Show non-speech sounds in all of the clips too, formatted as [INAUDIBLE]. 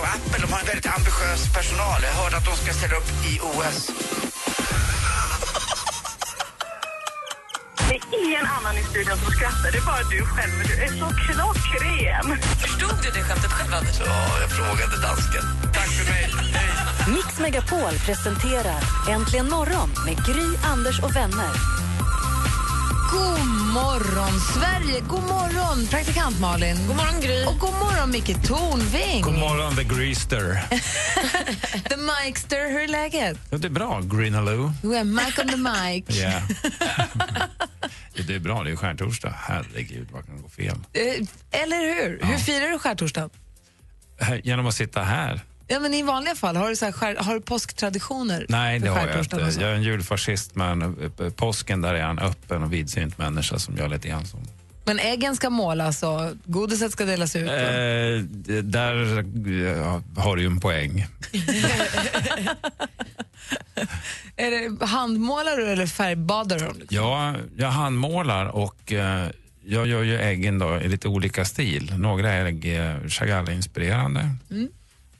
och Apple de har en väldigt ambitiös personal. Jag hörde att de ska ställa upp i OS. Det är ingen annan i studion som skrattar, det är bara du själv. Du är så klockren. Förstod du det skämtet själv, Anders? Ja, jag frågade dansken. Tack för mig. Hej. Mix Megapol presenterar Äntligen morgon med Gry, Anders och vänner. God morgon, Sverige! God morgon, praktikant Malin. God morgon, Gry. Och god morgon, Micke Tornving. God morgon, The Greaster. [LAUGHS] The Mikester, hur är läget? Ja, det är bra, Greenaloo. Du är Mike on the mic. Yeah. [LAUGHS] Ja, det är bra, det är skärtorsdag. Herregud, vad kan gå fel? Eh, Eller hur? Hur firar du skärtorsdag? Här- Genom att sitta här? Ja, men I vanliga fall, har du, så här, har du påsktraditioner? Nej, det har jag inte. Jag är en julfascist, men eh, påsken där är jag en öppen och vidsynt människa som gör lite grann som... Men äggen ska målas och godiset ska delas ut. Eh, där eh, har du ju en poäng. [LAUGHS] Är det handmålar du eller färgbadar du liksom? Ja, jag handmålar och eh, jag gör ju äggen då i lite olika stil. Några ägg är Chagall-inspirerande. Mm.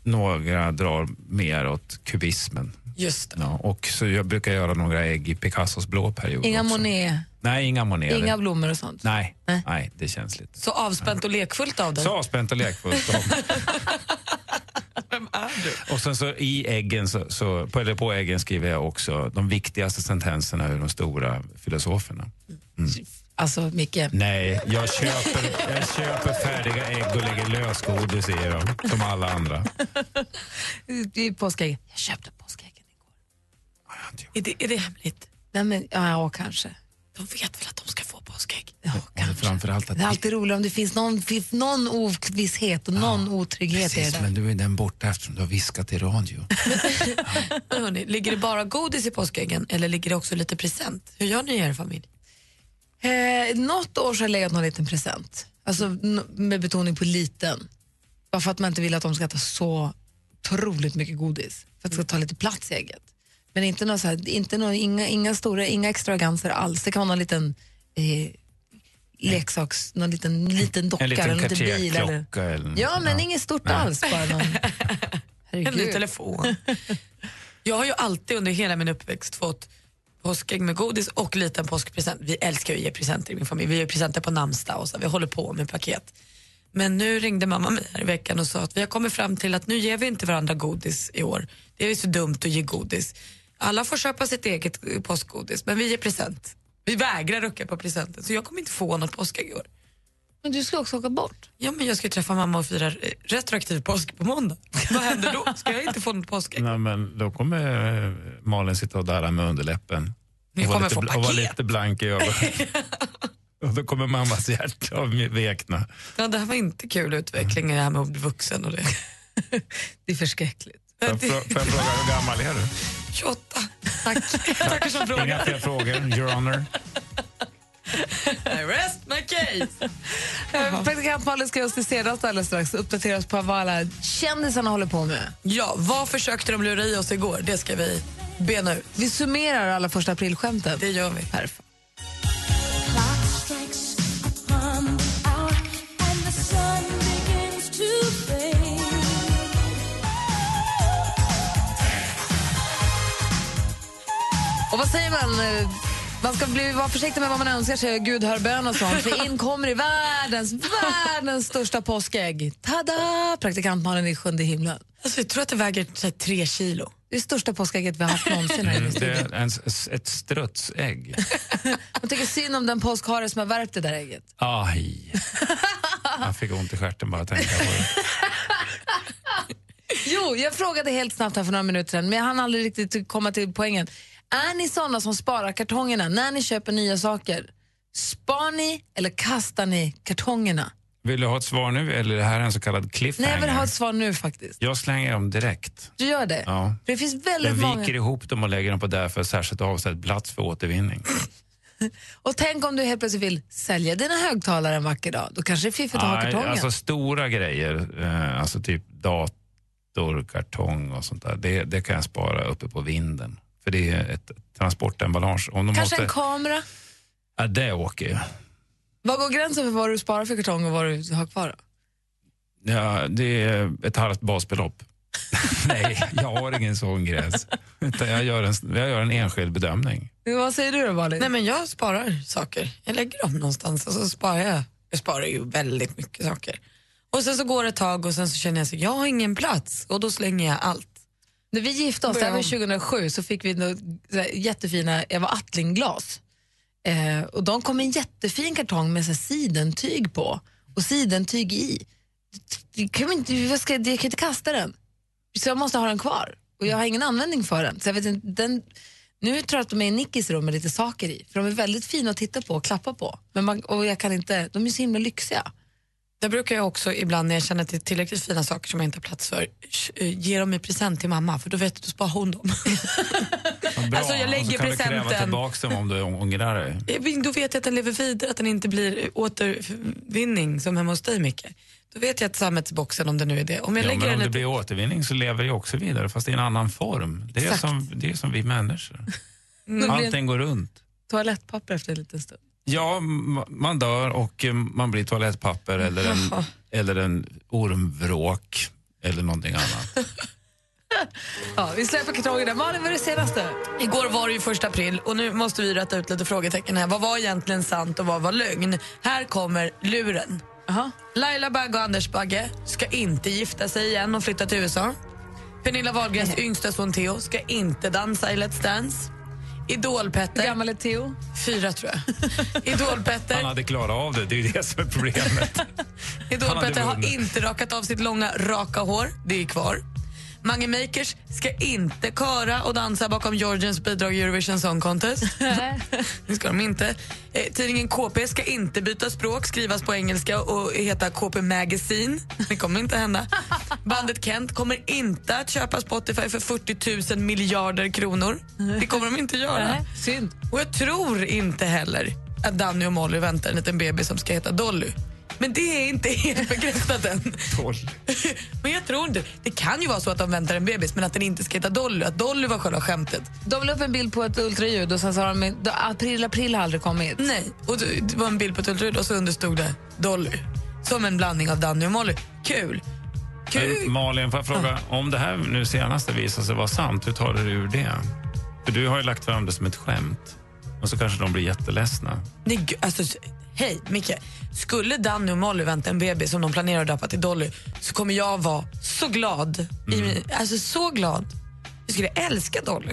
Några drar mer åt kubismen. Just det. Ja, och så jag brukar göra några ägg i Picassos blå period Inga också. Monet, Nej, inga Monet. inga blommor och sånt? Nej, Nej. nej, det känns lite... Så avspänt och lekfullt av dig. Så avspänt och lekfullt. [LAUGHS] Vem är du? och sen så i äggen, så, så, på, eller på äggen skriver jag också de viktigaste sentenserna ur de stora filosoferna. Alltså, Micke. Nej, jag köper, jag köper färdiga ägg och lägger lösgodis i dem, som alla andra. I påskägg. Jag köpte påskäggen igår. Är det, är det hemligt? Nej, men, ja, kanske. De vet väl att de ska få påskägg? Ja, kanske. framförallt att Det är alltid roligt om det finns någon, någon ovisshet och någon otrygghet i det Precis, där. men du är den borta eftersom du har viskat i radio. [LAUGHS] Men hörni, ligger det bara godis i påskäggen eller ligger det också lite present? Hur gör ni i er familj? Eh, något år så har jag legat någon liten present. Alltså med betoning på liten. Bara för att man inte vill att de ska äta så otroligt mycket godis. För att det ska ta lite plats i ägget. Men inte några så här, inte några, inga, inga stora, inga extravaganser alls. Det kan vara någon liten eh, leksaks, någon liten, liten docka En liten eller en liten bil. Eller, eller något ja, men inget stort alls. Bara någon, En ny telefon. [LAUGHS] Jag har ju alltid under hela min uppväxt fått påskägg med godis och liten påskpresent. Vi älskar ju att ge presenter i min familj. Vi ger presenter på namnsdag och så. Vi håller på med paket. Men nu ringde mamma mig här i veckan och sa att vi har kommit fram till att nu ger vi inte varandra godis i år. Det är ju så dumt att ge godis. Alla får köpa sitt eget påskgodis, men vi ger present. Vi vägrar rucka på presenten, så jag kommer inte få något påskägg i år. Men du ska också åka bort. Ja, men jag ska träffa mamma och fira retroaktiv påsk på måndag. Vad händer då? Ska jag inte få något påskägg? Nej, men då kommer eh, Malin sitta och darra med underläppen. Ni och vara kommer lite, få bl- och vara paket. lite blank i ögonen. [LAUGHS] och då kommer mammas hjärta att vekna. Ja, det här var inte kul utveckling, det här med att bli vuxen och det. [LAUGHS] Det är förskräckligt. Får jag, får jag fråga hur gammal är du? 28. Tack. Tackar som Inga fler frågor, your honor. I rest my case. [LAUGHS] Eh, Praktikant Malin ska oss det senaste alldeles strax. Uppdatera oss på vad alla kändisarna håller på med. Ja, vad försökte de lura i oss igår? Det ska vi bena ut. Vi summerar alla första aprilskämten. Det gör vi. Perfekt. Och vad säger man? Man ska bli, vara försiktig med vad man önskar sig, Gud hör bön och sånt. För in kommer i världens, världens största påskägg. Tada! Praktikant Malin i sjunde himlen. Alltså, jag tror att det väger så här, tre kilo. Det största påskägget vi har haft någonsin Mm, Det är en, ett strutsägg. [LAUGHS] Jag tycker synd om den påskhare som har värpt det där ägget. Aj. Jag fick ont i stjärten bara att tänka på det. [LAUGHS] Jo, jag frågade helt snabbt här för några minuter sedan, men jag hann aldrig riktigt komma till poängen. Är ni såna som sparar kartongerna när ni köper nya saker? Spar ni eller kastar ni kartongerna? Vill du ha ett svar nu eller är det här en så kallad Nej, cliffhanger? jag vill ha ett svar nu faktiskt. Jag slänger dem direkt. Du gör det? Ja. För det finns Jag väldigt många. viker ihop dem och lägger dem på därför särskilt avsedd plats för återvinning. [LAUGHS] Och tänk om du helt plötsligt vill sälja dina högtalare en vacker dag. Då kanske det är fiffigt att ha Nej, kartongen. alltså stora grejer, eh, alltså typ dator, kartong och sånt där, det, det kan jag spara uppe på vinden. För det är ett transportemballage. Om de kanske måste, en kamera. ja, det åker ju. Vad går gränsen för vad du sparar för kartong och vad du har kvar? Då? Ja, det är ett halvt basbelopp. [LAUGHS] Nej, jag har ingen sån gräns. Jag, gör en, jag gör en enskild bedömning. Vad säger du då, Malin? Nej, men jag sparar saker. Jag lägger dem någonstans och så sparar jag. Jag sparar ju väldigt mycket saker. Och sen så går det ett tag och sen så känner jag att jag har ingen plats och då slänger jag allt. När vi gifte oss, var 2007, så fick vi nå- så här jättefina Eva Attling-glas. Eh, och de kom i en jättefin kartong med så sidentyg på och sidentyg i. Det kan inte, jag, ska, jag kan inte kasta den, så jag måste ha den kvar. Och jag har ingen användning för den. Så jag vet inte, den nu tror jag att de är i Nickis rum med lite saker i, för de är väldigt fina att titta på och klappa på. Men man, och jag kan inte, de är så himla lyxiga. Där brukar jag också ibland när jag känner det är tillräckligt fina saker som jag inte har plats för, eh, ge dem i present till mamma för då vet du, då sparar hon dem. [LAUGHS] Bra. Alltså, jag lägger så kan du kräva presenten. tillbaka dem om du ångrar dig. Vet- Då vet jag att den lever vidare, att den inte blir återvinning som hemma hos dig Micke. Då vet jag att sammetsboxen, om det nu är det, om jag Ja, lägger men om det ett- blir återvinning så lever jag också vidare fast i en annan form. Det är, Exakt. som, det är som vi människor. [LAUGHS] Det Allting går runt. toalettpapper efter en liten stund. Ja, man dör och eh, man blir toalettpapper eller en, eller en ormvråk eller någonting annat. [LAUGHS] Ja, vi släpper kartongen där. Malin, vad är det senaste? Igår var det ju första april och nu måste vi rätta ut lite frågetecken här. Vad var egentligen sant och vad var lögn? Här kommer luren. Aha. Laila Bagge och Anders Bagge ska inte gifta sig igen och flytta till USA. Pernilla Wahlgrens yngsta son Theo ska inte dansa i Let's Dance. Idol-Petter, gammal är Theo? fyra tror jag. Han Idol-Petter hade klarat av det, det är ju det som är problemet. [LAUGHS] Idol-Petter Han har inte rakat av sitt långa raka hår. Det är kvar. Mange Makers ska inte köra och dansa bakom Georgiens bidrag i Eurovision Song Contest. [LAUGHS] [LAUGHS] det ska de inte. Eh, tidningen KP ska inte byta språk, skrivas på engelska och heta KP Magazine. Det kommer inte hända. [LAUGHS] Bandet Kent kommer inte att köpa Spotify för 40 000 miljarder kronor. Det kommer de inte göra. Nej, synd. Och jag tror inte heller att Danny och Molly väntar en liten bebis som ska heta Dolly. Men det är inte helt [LAUGHS] bekräftat än. [LAUGHS] men jag tror inte. Det kan ju vara så att de väntar en bebis men att den inte ska heta Dolly. Att Dolly var själva skämtet. De la upp en bild på ett ultraljud och sen sa de då, april, april har aldrig kommit. Nej. Och det var en bild på ett ultraljud och så understod det Dolly. Som en blandning av Danny och Molly. Kul. Kul. Men Malin, får jag fråga, om det här nu senaste visar sig vara sant, hur tar du dig ur det? För du har ju lagt fram det som ett skämt. Och så kanske de blir jätteledsna. Nej, alltså, hej, Micke. Skulle Danny och Molly vänta en bebis som de planerar att döpa till Dolly så kommer jag vara så glad. I Mm. min, alltså så glad. Jag skulle älska Dolly.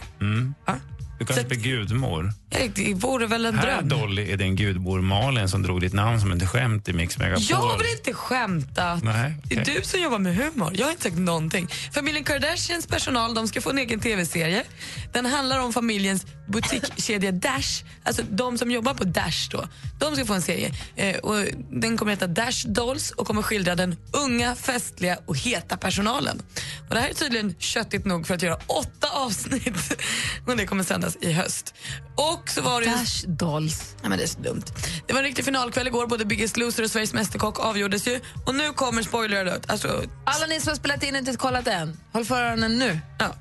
Ja. Du kanske blir gudmor. Det vore väl en Här dröm. Dolly är din gudmor Malin som drog ditt namn som ett skämt i Mix Megapol. Jag vill inte skämta. Nej, Det är du som jobbar med humor. Jag har inte sagt någonting. Familjen Kardashians personal de ska få en egen tv-serie. Den handlar om familjens butikskedja Dash. Alltså de som jobbar på Dash. då. De ska få en serie. Eh, och den kommer heta Dash Dolls och kommer skildra den unga, festliga och heta personalen. Och det här är tydligen köttigt nog för att göra åtta avsnitt. [LAUGHS] och det kommer sändas i höst. Och så var det Dash Dolls. Nej, men det är så dumt. Det var en riktig finalkväll igår. Både Biggest Loser och Sveriges Mästerkock avgjordes ju. Och nu kommer spoiler alert. Alltså, Alla ni som har spelat in och inte kollat än, håll för öronen nu. ja.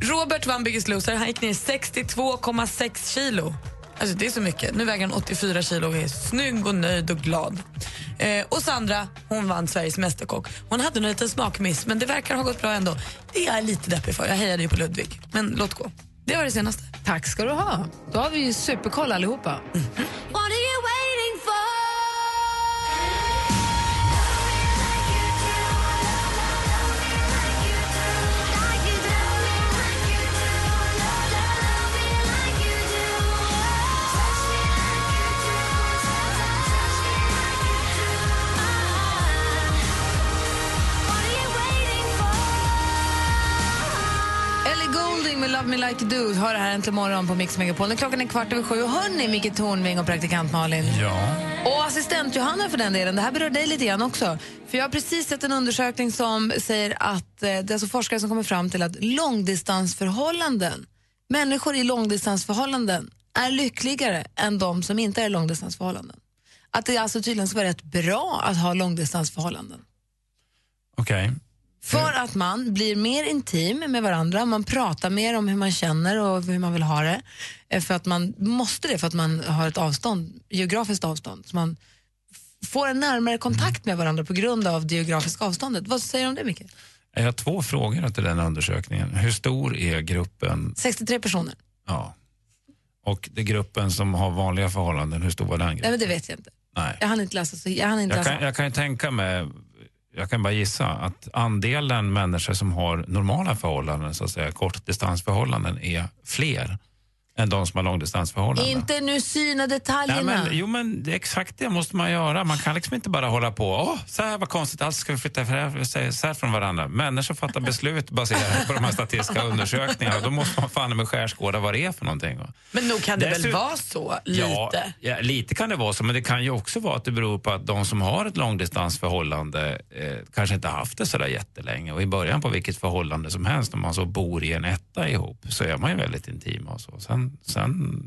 Robert vann Biggest Loser. Han gick ner 62,6 kilo. Alltså det är så mycket. Nu väger han 84 kilo och är snygg och nöjd och glad. Eh, och Sandra, hon vann Sveriges Mästerkock. Hon hade en liten smakmiss, men det verkar ha gått bra ändå. Det är jag lite deppig för. Jag hejade ju på Ludvig. Men låt gå. Det var det senaste. Tack ska du ha. Då har vi ju superkoll allihopa. Ellie Me Like You Do hör det här äntligen morgon på Mix Megapol. Klockan är kvart över sju. Hörni, Micke Tornving och praktikant Malin. Ja. Och assistent Johanna för den delen. Det här berör dig lite grann också. För Jag har precis sett en undersökning som säger att eh, det är alltså forskare som kommer fram till att långdistansförhållanden, människor i långdistansförhållanden är lyckligare än de som inte är i långdistansförhållanden. Att det alltså tydligen ska vara rätt bra att ha långdistansförhållanden. Okej. För att man blir mer intim med varandra, man pratar mer om hur man känner och hur man vill ha det. Eh, För att man måste det för att man har ett avstånd, geografiskt avstånd. Så man får en närmare kontakt med varandra på grund av det geografiska avståndet. Vad säger du om det Micke? Jag har två frågor till den undersökningen. Hur stor är gruppen? 63 personer? Ja. Och det gruppen som har vanliga förhållanden, hur stor var den Nej gruppen? men det vet jag inte. Nej. Jag hann inte läsa. Så jag hann inte Jag läsa. kan, jag kan ju tänka mig, jag kan bara gissa, att andelen människor som har normala förhållanden, så att säga kortdistansförhållanden, är fler än de som har långdistansförhållanden. Inte nu syna Nej, detaljerna. men, jo, men det är exakt det måste man göra. Man kan liksom inte bara hålla på. Åh, så här vad konstigt, alltså ska vi flytta isär från varandra. Människor fattar beslut baserat på de här statistiska undersökningarna. Då måste man fan med skärskåda vad det är för någonting. Men nog kan det väl Dessutom- vara så, lite? Ja, ja, lite kan det vara så, men det kan ju också vara att det beror på att de som har ett långdistansförhållande eh, kanske inte haft det så där jättelänge. Och i början på vilket förhållande som helst, om man så bor i en etta ihop, så är man ju väldigt intima och så. Sen, sen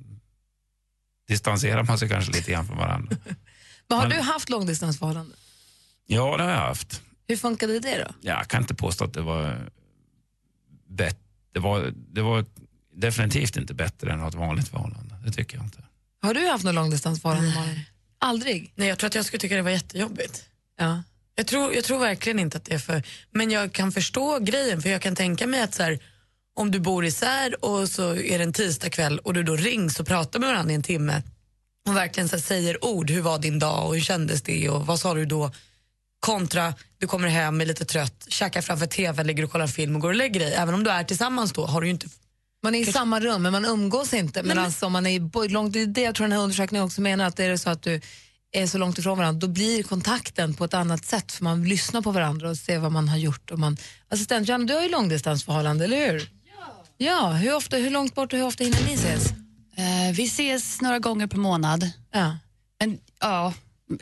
distanserar man sig kanske lite grann från varandra. [LAUGHS] Men har men- du haft långdistansförhållanden? Ja, det har jag haft. Hur funkade det då? Jag kan inte påstå att det var bättre. Det var, det var definitivt inte bättre än att ha ett vanligt förhållande. Det tycker jag inte. Har du haft något långdistansförhållande Malin? Aldrig? Nej, jag tror att jag skulle tycka det var jättejobbigt. Ja. Jag tror, jag tror verkligen inte att det är för... Men jag kan förstå grejen, för jag kan tänka mig att så här, om du bor isär och så är det en tisdag kväll och du då rings och pratar med varandra i en timme och verkligen så säger ord, hur var din dag och hur kändes det och vad sa du då? Kontra, du kommer hem, är lite trött, käkar framför TV, ligger och kollar film och går och lägger dig. Även om du är tillsammans då har du inte... Man är i samma rum men man umgås inte. Men alltså, om man är långt, det är det jag tror den här undersökningen också menar, att är det så att du är så långt ifrån varandra, då blir kontakten på ett annat sätt för man lyssnar på varandra och ser vad man har gjort. Och man, assistent Johanna, du har ju långdistansförhållande, eller hur? Ja. Hur, ofta, hur långt bort och hur ofta hinner ni ses? Eh, vi ses några gånger per månad. Ja. Men ja,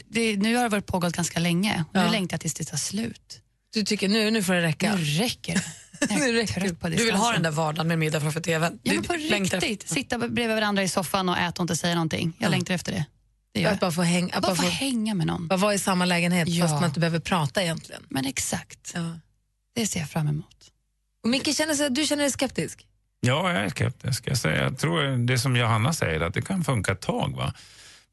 det, nu har det varit pågått ganska länge. Ja. Nu längtar jag tills det tar slut. Du tycker nu, nu får det räcka? Nu räcker det. [LAUGHS] Nu räcker på Du vill ha den där vardagen med middag framför TVn. Ja, men på längtar riktigt. Sitta bredvid varandra i soffan och äta och inte säga någonting. Jag Ja. längtar efter det. det Att bara få, häng, att Bara bara få få, hänga med någon. bara vara i samma lägenhet Ja. fast man inte behöver prata egentligen. Men exakt, Ja. det ser jag fram emot. Och Micke, känner sig, du känner dig skeptisk? Ja, jag är skeptisk. Jag, säger, jag tror det som Johanna säger, att det kan funka ett tag. Va?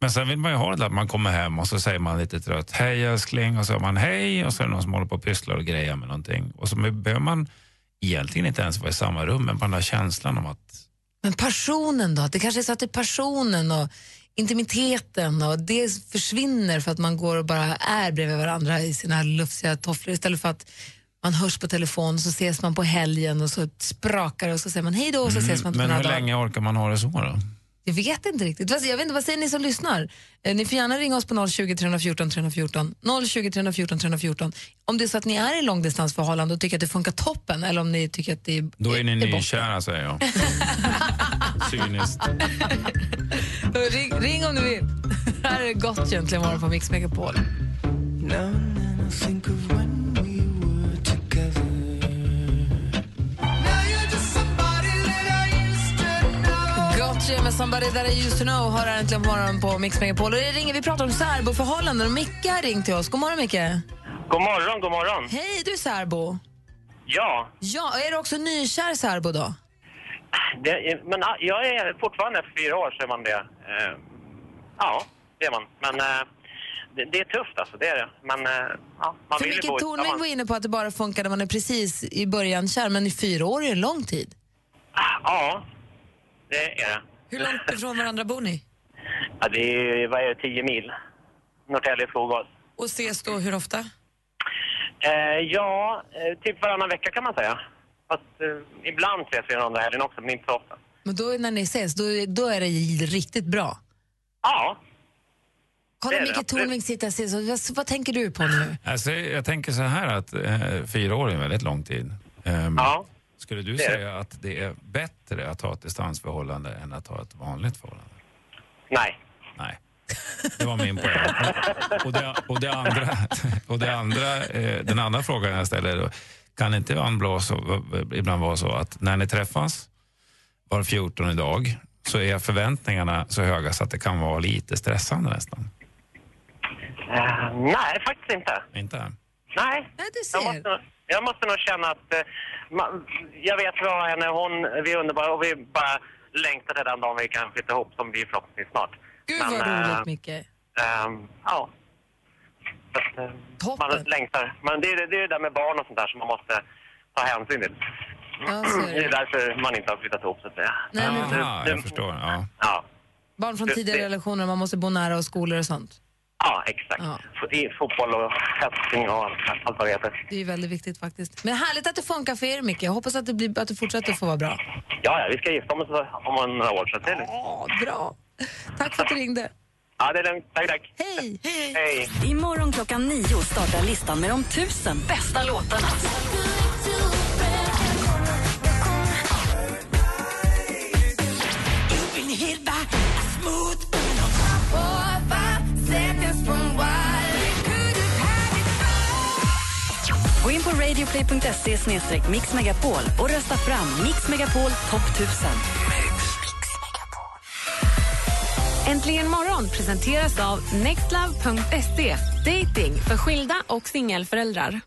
Men sen vill man ju ha det där att man kommer hem och så säger man lite trött, hej älskling, och så säger man hej och så är det någon som håller på och pysslar och grejer med någonting. Och så behöver man egentligen inte ens vara i samma rum, men bara den där känslan om att Men passionen då? Det kanske är så att det är passionen och intimiteten och det försvinner för att man går och bara är bredvid varandra i sina lufsiga tofflor istället för att man hörs på telefon och så ses man på helgen och så sprakar det och så säger man hej då och så ses man på Mm, Men hur dagar. länge orkar man ha det så då? Jag vet inte riktigt. Jag vet inte, vad säger ni som lyssnar? Eh, ni får gärna ringa oss på 020 314 314. 020 314 314. Om det är så att ni är i långdistansförhållande och tycker att det funkar toppen eller om ni tycker att det är Då är ni botten. nykära säger jag. [LAUGHS] Cyniskt. ring, ring om du vill. [LAUGHS] Här är Gott egentligen morgon på Mix Megapol. Gotcha med Somebody That I Used To Know har äntligen morgon på Mix Megapol. Och det ringer, vi pratar om särboförhållanden och Micke har ringt till oss. God morgon Micke. God morgon, god morgon. Hej, du är särbo. Ja, Ja, är du också nykär särbo då? det, men jag är fortfarande efter fyra år så är man det. Eh, ja, det är man. Men eh, det, det är tufft alltså, det är det. Men eh, ja, man För vill Micke Tornving var inne på att det bara funkar när man är precis i början kär, men i fyra år är en lång tid. Ja, det är det. Hur långt ifrån varandra bor ni? Ja, det är, vad är det, tio mil. Norrtälje, Skogås. Och ses då hur ofta? Eh, ja, eh, typ varannan vecka kan man säga. Fast eh, ibland ses vi någon dag helgen också, men inte så ofta. Men då när ni ses, då, då är det riktigt bra. Ja, Kolla Micke. Tornving sitter och ser så, vad, vad tänker du på nu? Alltså, jag tänker så här att eh, fyra år är en väldigt lång tid. Ehm, ja. Skulle du säga att det är bättre att ha ett distansförhållande än att ha ett vanligt förhållande? Nej. Nej. Det var min poäng. Och det, och det andra, och det andra, eh, den andra frågan jag ställer då, kan inte ibland, vara så, ibland vara så att när ni träffas var 14 dag så är förväntningarna så höga så att det kan vara lite stressande nästan? Eh, nej, faktiskt inte. Inte? Nej. Nej, du ser. Jag måste nog känna att... eh, man, jag vet vad henne, hon, vi är underbara och vi bara längtar till den dagen vi kan flytta ihop som blir förhoppningsvis snart. Gud Men, vad eh, roligt, Micke. ehm, ja. Att, eh, Toppen. man längtar. Men det är, det är det där med barn och sånt där som man måste ta hänsyn till. Ja, Det är därför man inte har flyttat ihop så att säga. Nej, men Aha, jag förstår. Ja. Ja, barn från Det- tidigare det- relationer, man måste bo nära och skolor och sånt. Ja exakt. Ja. F- I fotboll och hetsing och allt vad det heter. Det är väldigt viktigt faktiskt. Men härligt att det funkar för er, Micke. Jag hoppas att det, blir, att det fortsätter att få vara bra. Ja, ja, vi ska gifta oss om några år så det är. Ja, bra. Tack för att du ringde. Ja, det är lugnt. Tack, tack. Hej! Hej. Imorgon klockan nio startar listan med de tusen bästa låtarna. radioplay.se mixmegapol och rösta fram Mix Megapol topp 1000. Äntligen morgon presenteras av nextlove.se. Dating för skilda och singelföräldrar.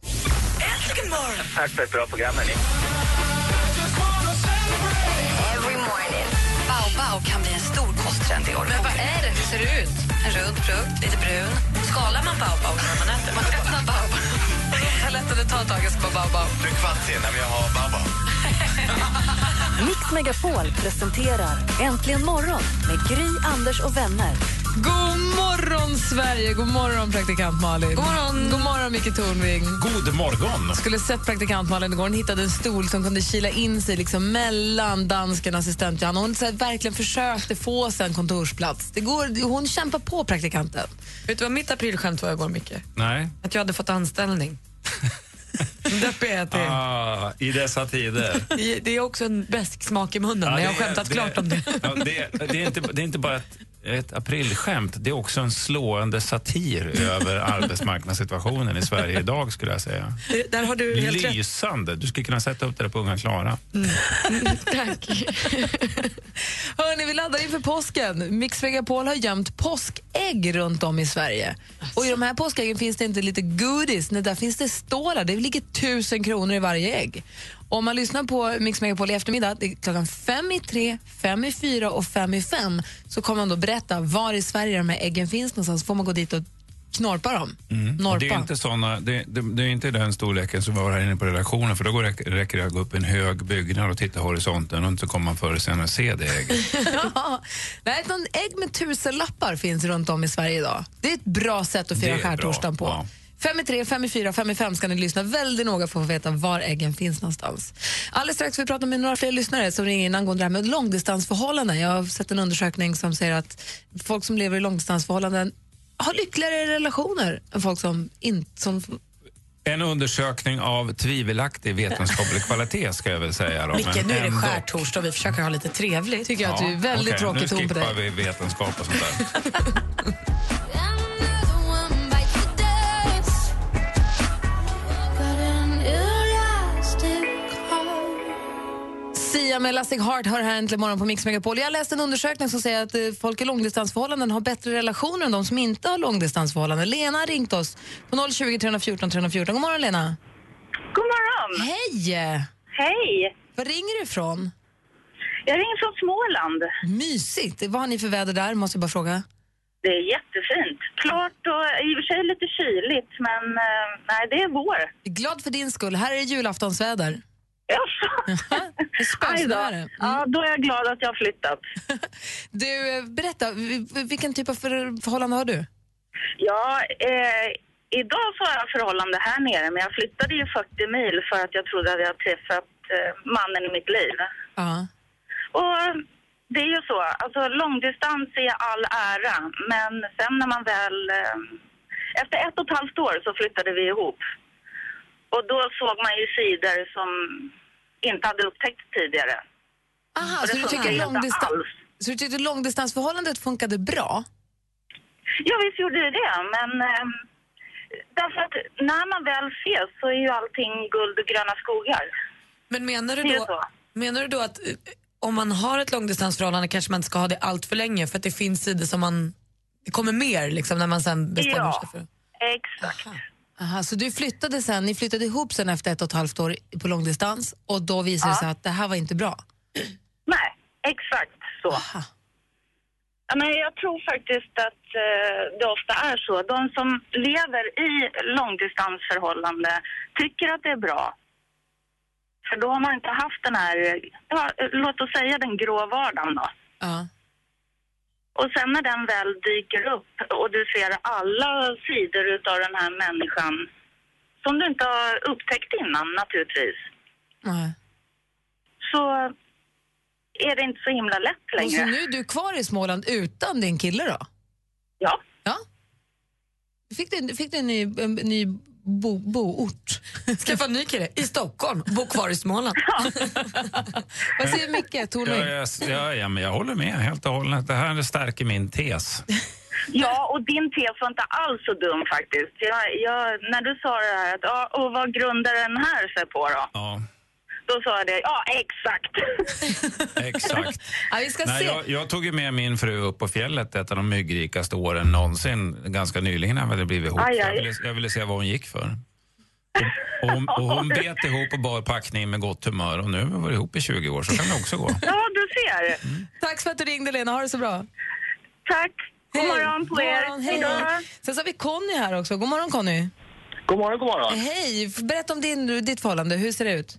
Tack för ett bra program, hörni. Baobab kan bli en stor kosttrend i år. Men vad är det? Hur ser det ut? En rund frukt, lite brun. Skalar man baobab när man äter? Man öppnar baobab. Jag lättade ta taget på baobab. Du är kvart sen när jag har Baba. Mix Megapol presenterar Äntligen morgon med Gry, Anders och vänner. God morgon, Sverige! God morgon, praktikant Malin. God morgon, God morgon Micke Tornving. God morgon! skulle sett praktikant Malin igår. Hon hittade en stol som kunde kila in sig liksom mellan dansken och assistent Johanna. Hon så här, verkligen försökte få sig en kontorsplats. Det går, hon kämpar på, praktikanten. Vet du vad mitt aprilskämt var igår, Micke? Nej. Att jag hade fått anställning. [LAUGHS] Deppig är jag till. Ah, I dessa tider. Det- Det är också en besk smak i munnen, Ja, men jag har skämtat det- klart om det. [LAUGHS] Ja, det, det, är inte, det är inte bara ett, ett aprilskämt, det är också en slående satir [LAUGHS] över arbetsmarknadssituationen i Sverige idag skulle jag säga. Det- Där har du helt. Lysande! Du skulle kunna sätta upp det där på Unga Klara. Tack. [LAUGHS] Hörni, vi laddar inför påsken. Mix Megapol har gömt påskägg runt om i Sverige. Och I de här påskäggen finns det inte lite godis, nej, där finns det stålar. Det ligger tusen kronor i varje ägg. Om man lyssnar på Mix Megapol i eftermiddag, det är klockan fem i tre, fem i fyra och fem i fem, så kommer man då berätta var i Sverige de här äggen finns någonstans. får man gå dit och knorpa dem. Mm. Det är inte såna, det, det, det är inte den storleken som vi har här inne på redaktionen för då går, räcker det att gå upp en hög byggnad och titta horisonten och inte kommer man förr senare se det ägget. [LAUGHS] Ja. Nej, någon ägg med tusenlappar finns runt om i Sverige idag. Det är ett bra sätt att fira skärtorsdagen på. ja. Fem i tre, fem i fyra, fem i fem ska ni lyssna väldigt noga för att få veta var äggen finns någonstans. Alldeles strax ska vi prata med några fler lyssnare som ringer in angående det här med långdistansförhållanden. Jag har sett en undersökning som säger att folk som lever i långdistansförhållanden har lyckligare relationer än folk som inte... Som, En undersökning av tvivelaktig vetenskaplig kvalitet ska jag väl säga. Då, Micke, nu är det skärtorsdag och vi försöker ha lite trevligt. tycker jag att du är väldigt okej, tråkig ton Nu på skippar dig. vi vetenskap och sånt där. [LAUGHS] Sia med Elastic Heart hör här äntligen morgon på Mix Megapol. Jag läste en undersökning som säger att eh, folk i långdistansförhållanden har bättre relationer än de som inte har långdistansförhållanden. Lena har ringt oss på 020 314 314. God morgon Lena. God morgon! Hej! Hej! Var ringer du ifrån? Jag ringer från Småland. Mysigt. Vad har ni för väder där? Måste jag bara fråga. Det är jättefint. Klart och i och för sig lite kyligt, men eh, nej, det är vår. Glad för din skull. Här är det julaftonsväder. Jaså? Aj då. Spösnöre. Ja, då är jag glad att jag har flyttat. [LAUGHS] Du, eh, berätta. Vilken typ av för- förhållande har du? Ja, eh, idag har jag förhållande här nere, men jag flyttade ju 40 mil för att jag trodde att jag träffat eh, mannen i mitt liv. Ja. Och det är ju så, alltså långdistans är all ära, men sen när man väl... Eh, efter ett och ett halvt år så flyttade vi ihop. Och då såg man ju sidor som inte hade upptäckt tidigare. Aha, så du, tycker funkar ju inte långdistan- alls. så du tyckte långdistansförhållandet funkade bra? Ja, visst gjorde det det, men eh, därför att när man väl ses så är ju allting guld och gröna skogar. Men menar du då, menar du då att eh, om man har ett långdistansförhållande kanske man inte ska ha det allt för länge för att det finns sidor som man... Det kommer mer liksom när man sen bestämmer Ja. sig för Exakt. Aha, så du flyttade sen, ni flyttade ihop sen efter ett och ett halvt år på långdistans och då visade det Ja. sig att det här var inte bra? Nej, exakt så. Ja, men jag tror faktiskt att eh, det ofta är så. De som lever i långdistansförhållande tycker att det är bra. För då har man inte haft den här, ja, låt oss säga den grå vardagen då. Ja. Och sen när den väl dyker upp och du ser alla sidor utav den här människan som du inte har upptäckt innan naturligtvis, Nej. så är det inte så himla lätt Och längre. så nu är du kvar i Småland utan din kille då? Ja. Ja. Fick du, fick du en ny, en ny bo, boort? Skaffa en ny kille i Stockholm, bo kvar i Småland. [LAUGHS] Vad säger Micke Tornving? Ja, jag, ja, ja, men jag håller med helt och hållet. Det här stärker min tes. Ja, och din tes var inte alls så dum faktiskt. Jag, jag, när du sa det här, att, ja, och vad grundar den här sig på då? Ja, Då sa jag det, ja exakt. [LAUGHS] exakt. Ja, vi ska Nej, se. jag, jag tog ju med min fru upp på fjället ett av de myggrikaste åren någonsin, ganska nyligen när vi hade blivit ihop. Aj, Jag, aj. ville, jag ville se vad hon gick för. Och, och, hon, och hon [LAUGHS] bet ihop och bar packning med gott humör och nu har vi varit ihop i 20 år, så kan det också gå. Ja, du ser. Tack för att du ringde Lena, ha det så bra. Tack. God Hej. morgon på God morgon, Hej. Sen så har vi Conny här också. God morgon Conny. God morgon, god morgon. Hej, berätta om din, ditt förhållande. Hur ser det ut?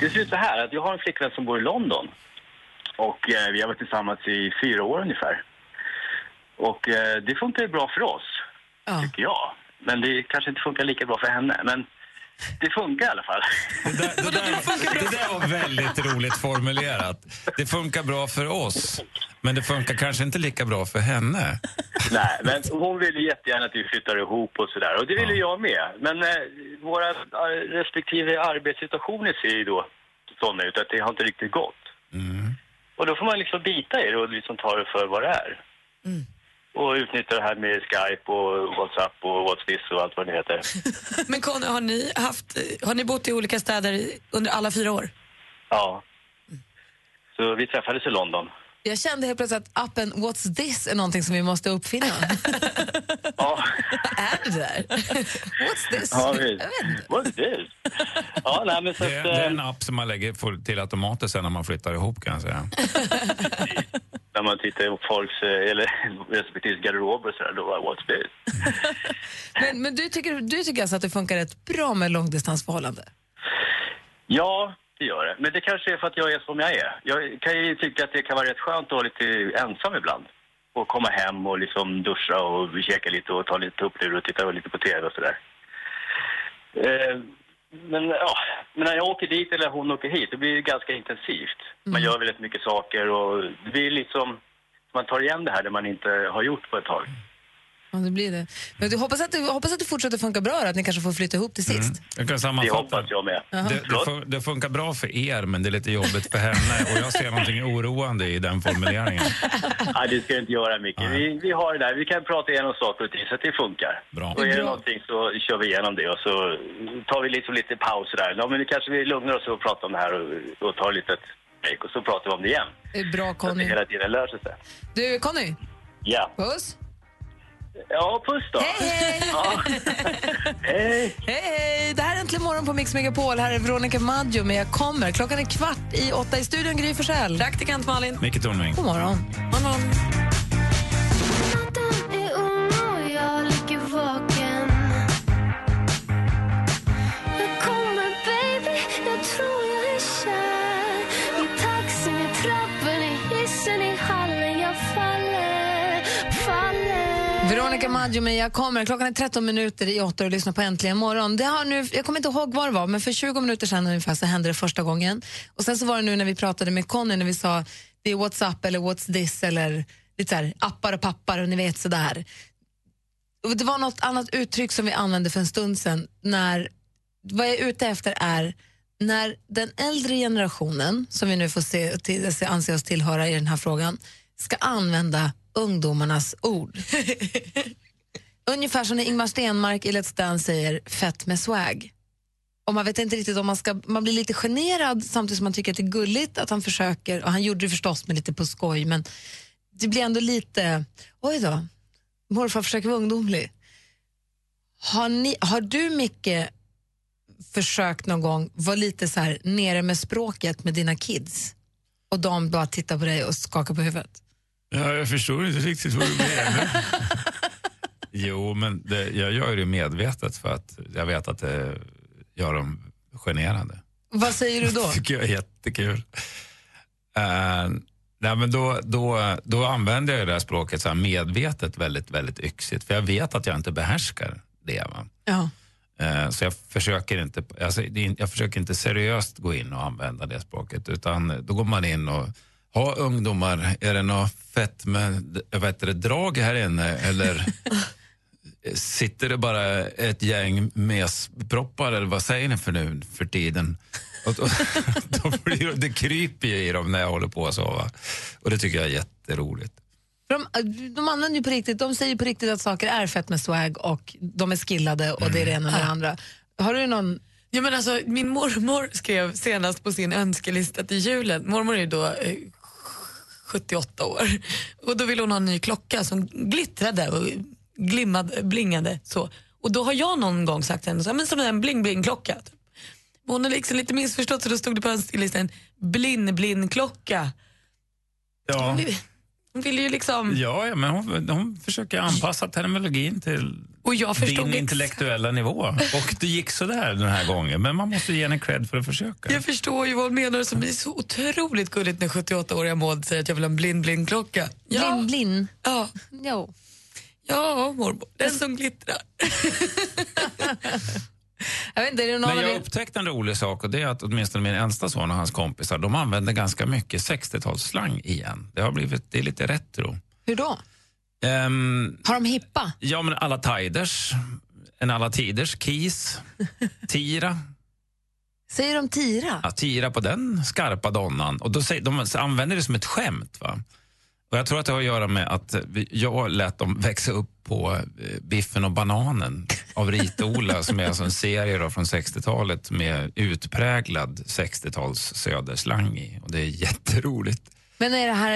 Det ser ut så här att jag har en flickvän som bor i London. Och eh, vi har varit tillsammans i fyra år ungefär. Och eh, det funkar ju bra för oss, tycker jag. Men det kanske inte funkar lika bra för henne. Men det funkar i alla fall. Det där, det, där, det där var väldigt roligt formulerat. Det funkar bra för oss, men det funkar kanske inte lika bra för henne. Nej, men hon vill ju jättegärna att vi flyttar ihop och sådär. Och det vill ju jag med. Men eh, våra eh, respektive arbetssituationer ser ju då sådana ut att det har inte riktigt gått. Och då får man liksom bita i det och liksom ta det för vad det är. Och utnyttja det här med Skype och WhatsApp och What's this och allt vad det heter. [LAUGHS] Men Conny, har ni, haft, har ni bott i olika städer under alla fyra år? Ja. Så vi träffades i London. Jag kände helt plötsligt att appen What's this är någonting som vi måste uppfinna. [LAUGHS] Ja. Vad är det där? What's this? Ja. What's this? Ja, nej, men så Det, att, det är eh, en app som man lägger till automater sen när man flyttar ihop kan jag säga. [LAUGHS] när man tittar på folks, eh, eller [LAUGHS] respektive garderober och sådär, då var What's this? [LAUGHS] Men, men du, tycker, du tycker alltså att det funkar rätt bra med långdistansförhållande? Ja, det gör det. Men det kanske är för att jag är som jag är. Jag kan ju tycka att det kan vara rätt skönt att vara lite ensam ibland. Och komma hem och liksom duscha och käka lite och ta lite tupplur och titta lite på TV och sådär. Eh, men ja, men när jag åker dit eller hon åker hit, det blir ganska intensivt. Man gör väldigt mycket saker och det blir liksom, man tar igen det här det man inte har gjort på ett tag. Ja, det blir det. Men du hoppas att det, hoppas att det fortsätter funka bra, att ni kanske får flytta ihop till sist. Jag kan Det sammanfatta. hoppas jag med. Det, det, fun- det funkar bra för er, men det är lite jobbigt för henne. Och jag ser någonting oroande i den formuleringen. [LAUGHS] Nej, det ska jag inte göra mycket. Vi, vi har det där. Vi kan prata igenom saker och ting så att det funkar. Bra. Och är det någonting så kör vi igenom det och så tar vi liksom lite paus där. Ja, men nu kanske vi lugnar oss och pratar om det här och, och tar lite break och så pratar vi om det igen. Det är bra Så att det Conny. hela tiden löser sig. Du Conny, Ja. puss. Ja, puss då. Hej, hej! Ja. [LAUGHS] hej! Hej, hej! Det här är Äntligen morgon på Mix Megapol. Här är Veronica Maggio med Jag kommer. Klockan är kvart i åtta i studion. Gry Forssell. Praktikant Malin. Micke Tornving. God morgon. Veronica Maggio med Jag kommer. Klockan är 13 minuter i 8 och lyssnar på Äntligen morgon. Det har nu, jag kommer inte ihåg vad det var, men för 20 minuter sedan ungefär så hände det första gången. Och sen så var det nu när vi pratade med Conny när vi sa det är WhatsApp eller What's this eller lite så här, appar och pappar och ni vet sådär. Och det var något annat uttryck som vi använde för en stund sedan när vad jag är ute efter är när den äldre generationen, som vi nu får se, till, se, anse oss tillhöra i den här frågan, ska använda ungdomarnas ord. [LAUGHS] Ungefär som när Ingmar Stenmark i Let's Dance säger fett med swag. Och man vet inte riktigt om man ska, man blir lite generad samtidigt som man tycker att det är gulligt att han försöker, och han gjorde det förstås med lite på skoj, men det blir ändå lite, oj då, morfar försöker vara ungdomlig. Har, ni, har du, Micke, försökt någon gång vara lite så här nere med språket med dina kids och de bara tittar på dig och skakar på huvudet? Ja, jag förstår inte riktigt vad du menar. [LAUGHS] jo, men det, jag gör det medvetet för att jag vet att det gör dem generade. Vad säger du då? [LAUGHS] Det tycker jag är jättekul. Uh, nej, men då, då, då använder jag det här språket så medvetet väldigt, väldigt yxigt för jag vet att jag inte behärskar det. Va? Ja. Eh, Så jag försöker, inte, alltså, jag försöker inte seriöst gå in och använda det språket utan då går man in och ha ungdomar, är det något fett med jag vet inte, drag här inne eller [LAUGHS] sitter det bara ett gäng mesproppar eller vad säger ni för nu för tiden? Och då, [LAUGHS] då blir det, det kryper ju i dem när jag håller på så. Va? Och det tycker jag är jätteroligt. De, de använder ju på riktigt, de säger ju på riktigt att saker är fett med swag och de är skillade och det är det ena med det andra. Har du någon... Ja, men alltså, min mormor skrev senast på sin önskelista till julen, mormor är ju då eh, 78 år, och då ville hon ha en ny klocka som glittrade och glimmade, blingade. Så. Och då har jag någon gång sagt till henne, så här, men som en bling-bling-klocka. Hon har liksom lite missförstått så då stod det på önskelistan blin-blin-klocka. Ja. Hon vill- Hon vill ju liksom... Ja, ja men hon, hon försöker anpassa terminologin till Och jag din intellektuella nivå. Och det gick så där den här gången. Men man måste ge henne cred för att försöka. Jag förstår ju vad hon menar som blir så otroligt gulligt när 78-åriga Maud säger att jag vill ha en blind-blind-klocka. Ja. Blind, blind. Ja. Jo. Ja, mormor. Den som glittrar. [LAUGHS] Jag vet inte, är det någon Men jag upptäckte en rolig sak och det är att åtminstone min äldsta son och hans kompisar de använder ganska mycket 60-talsslang igen. Det har blivit, det är lite retro. Hur då? Ehm, Har de hippa? ja, men alla tiders, en alla tiders, Keys, [LAUGHS] Tira. Säger de tira? Ja, tira på den skarpa donnan. Och då säger, de använder det som ett skämt. Va? Och jag tror att det har att göra med att vi- jag lät dem växa upp på eh, Biffen och bananen av Rit-Ola [LAUGHS] som är alltså en serie då från 60-talet med utpräglad 60-tals söderslang i. Och det är jätteroligt. Men är det, här,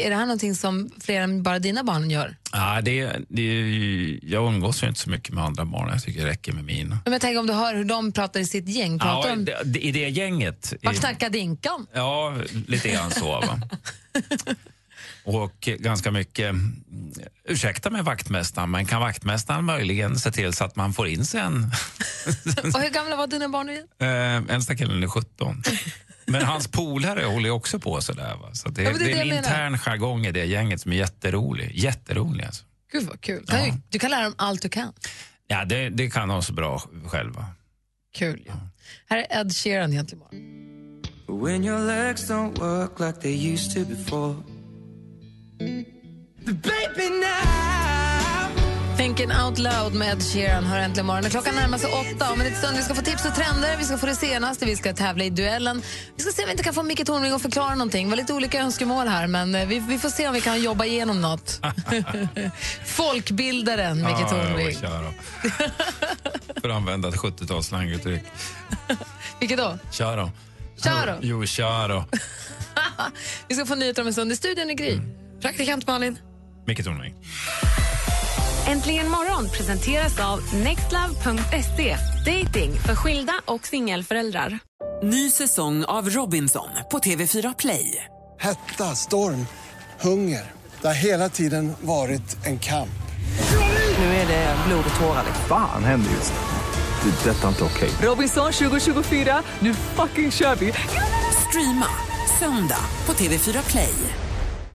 är det här någonting som fler än bara dina barn gör? Ja, det, det, jag umgås ju inte så mycket med andra barn. Jag tycker det räcker med mina. Men tänker om du hör hur de pratar i sitt gäng. Pratar Ja, det, I det gänget. Vart i- snackar Dinkan? Ja, lite grann så. [LAUGHS] Och ganska mycket, mm, ursäkta mig vaktmästaren, men kan vaktmästaren möjligen se till så att man får in sig en... [LAUGHS] Och hur gamla var dina barn igen? Eh, äldsta killen är 17. Men hans polare håller också på sådär. Va? Så det, Ja, det är det är en intern jargong i det gänget som är jätterolig. Jätterolig alltså. Gud vad kul. Kan du, du kan lära dem allt du kan. Ja, det, det kan de så bra själva. Kul. Ja. Här är Ed Sheeran egentligen. When your legs don't work like they used to before. Baby now. Thinking out loud med Ed Sheeran hör äntligen morgon. Klockan närmar sig åtta. Om en stund vi ska få tips och trender. Vi ska få det senaste. Vi ska tävla i duellen. Vi ska se om vi inte kan få Micke Tornving att förklara någonting. Det var lite olika önskemål här, men eh, vi, vi får se om vi kan jobba igenom något. [LAUGHS] Folkbildaren Micke Ja, Tornving. då. För att använda ett 70-talslanguttryck. [LAUGHS] Vilket då? Kör då. Kör då. Jo, kör då. [LAUGHS] Vi ska få nyheter om en stund. I studion är Gry. Praktikant Malin. Micke Tornving. Äntligen morgon presenteras av nextlove.se. Dating för skilda och singelföräldrar. Ny säsong av Robinson på TV4 Play. Hetta, storm, hunger. Det har hela tiden varit en kamp. Nu är det blod och tårar. Fan händer just nu. Det. är Detta är inte okej. Robinson 2024, nu fucking kör vi! Streama söndag på TV4 Play.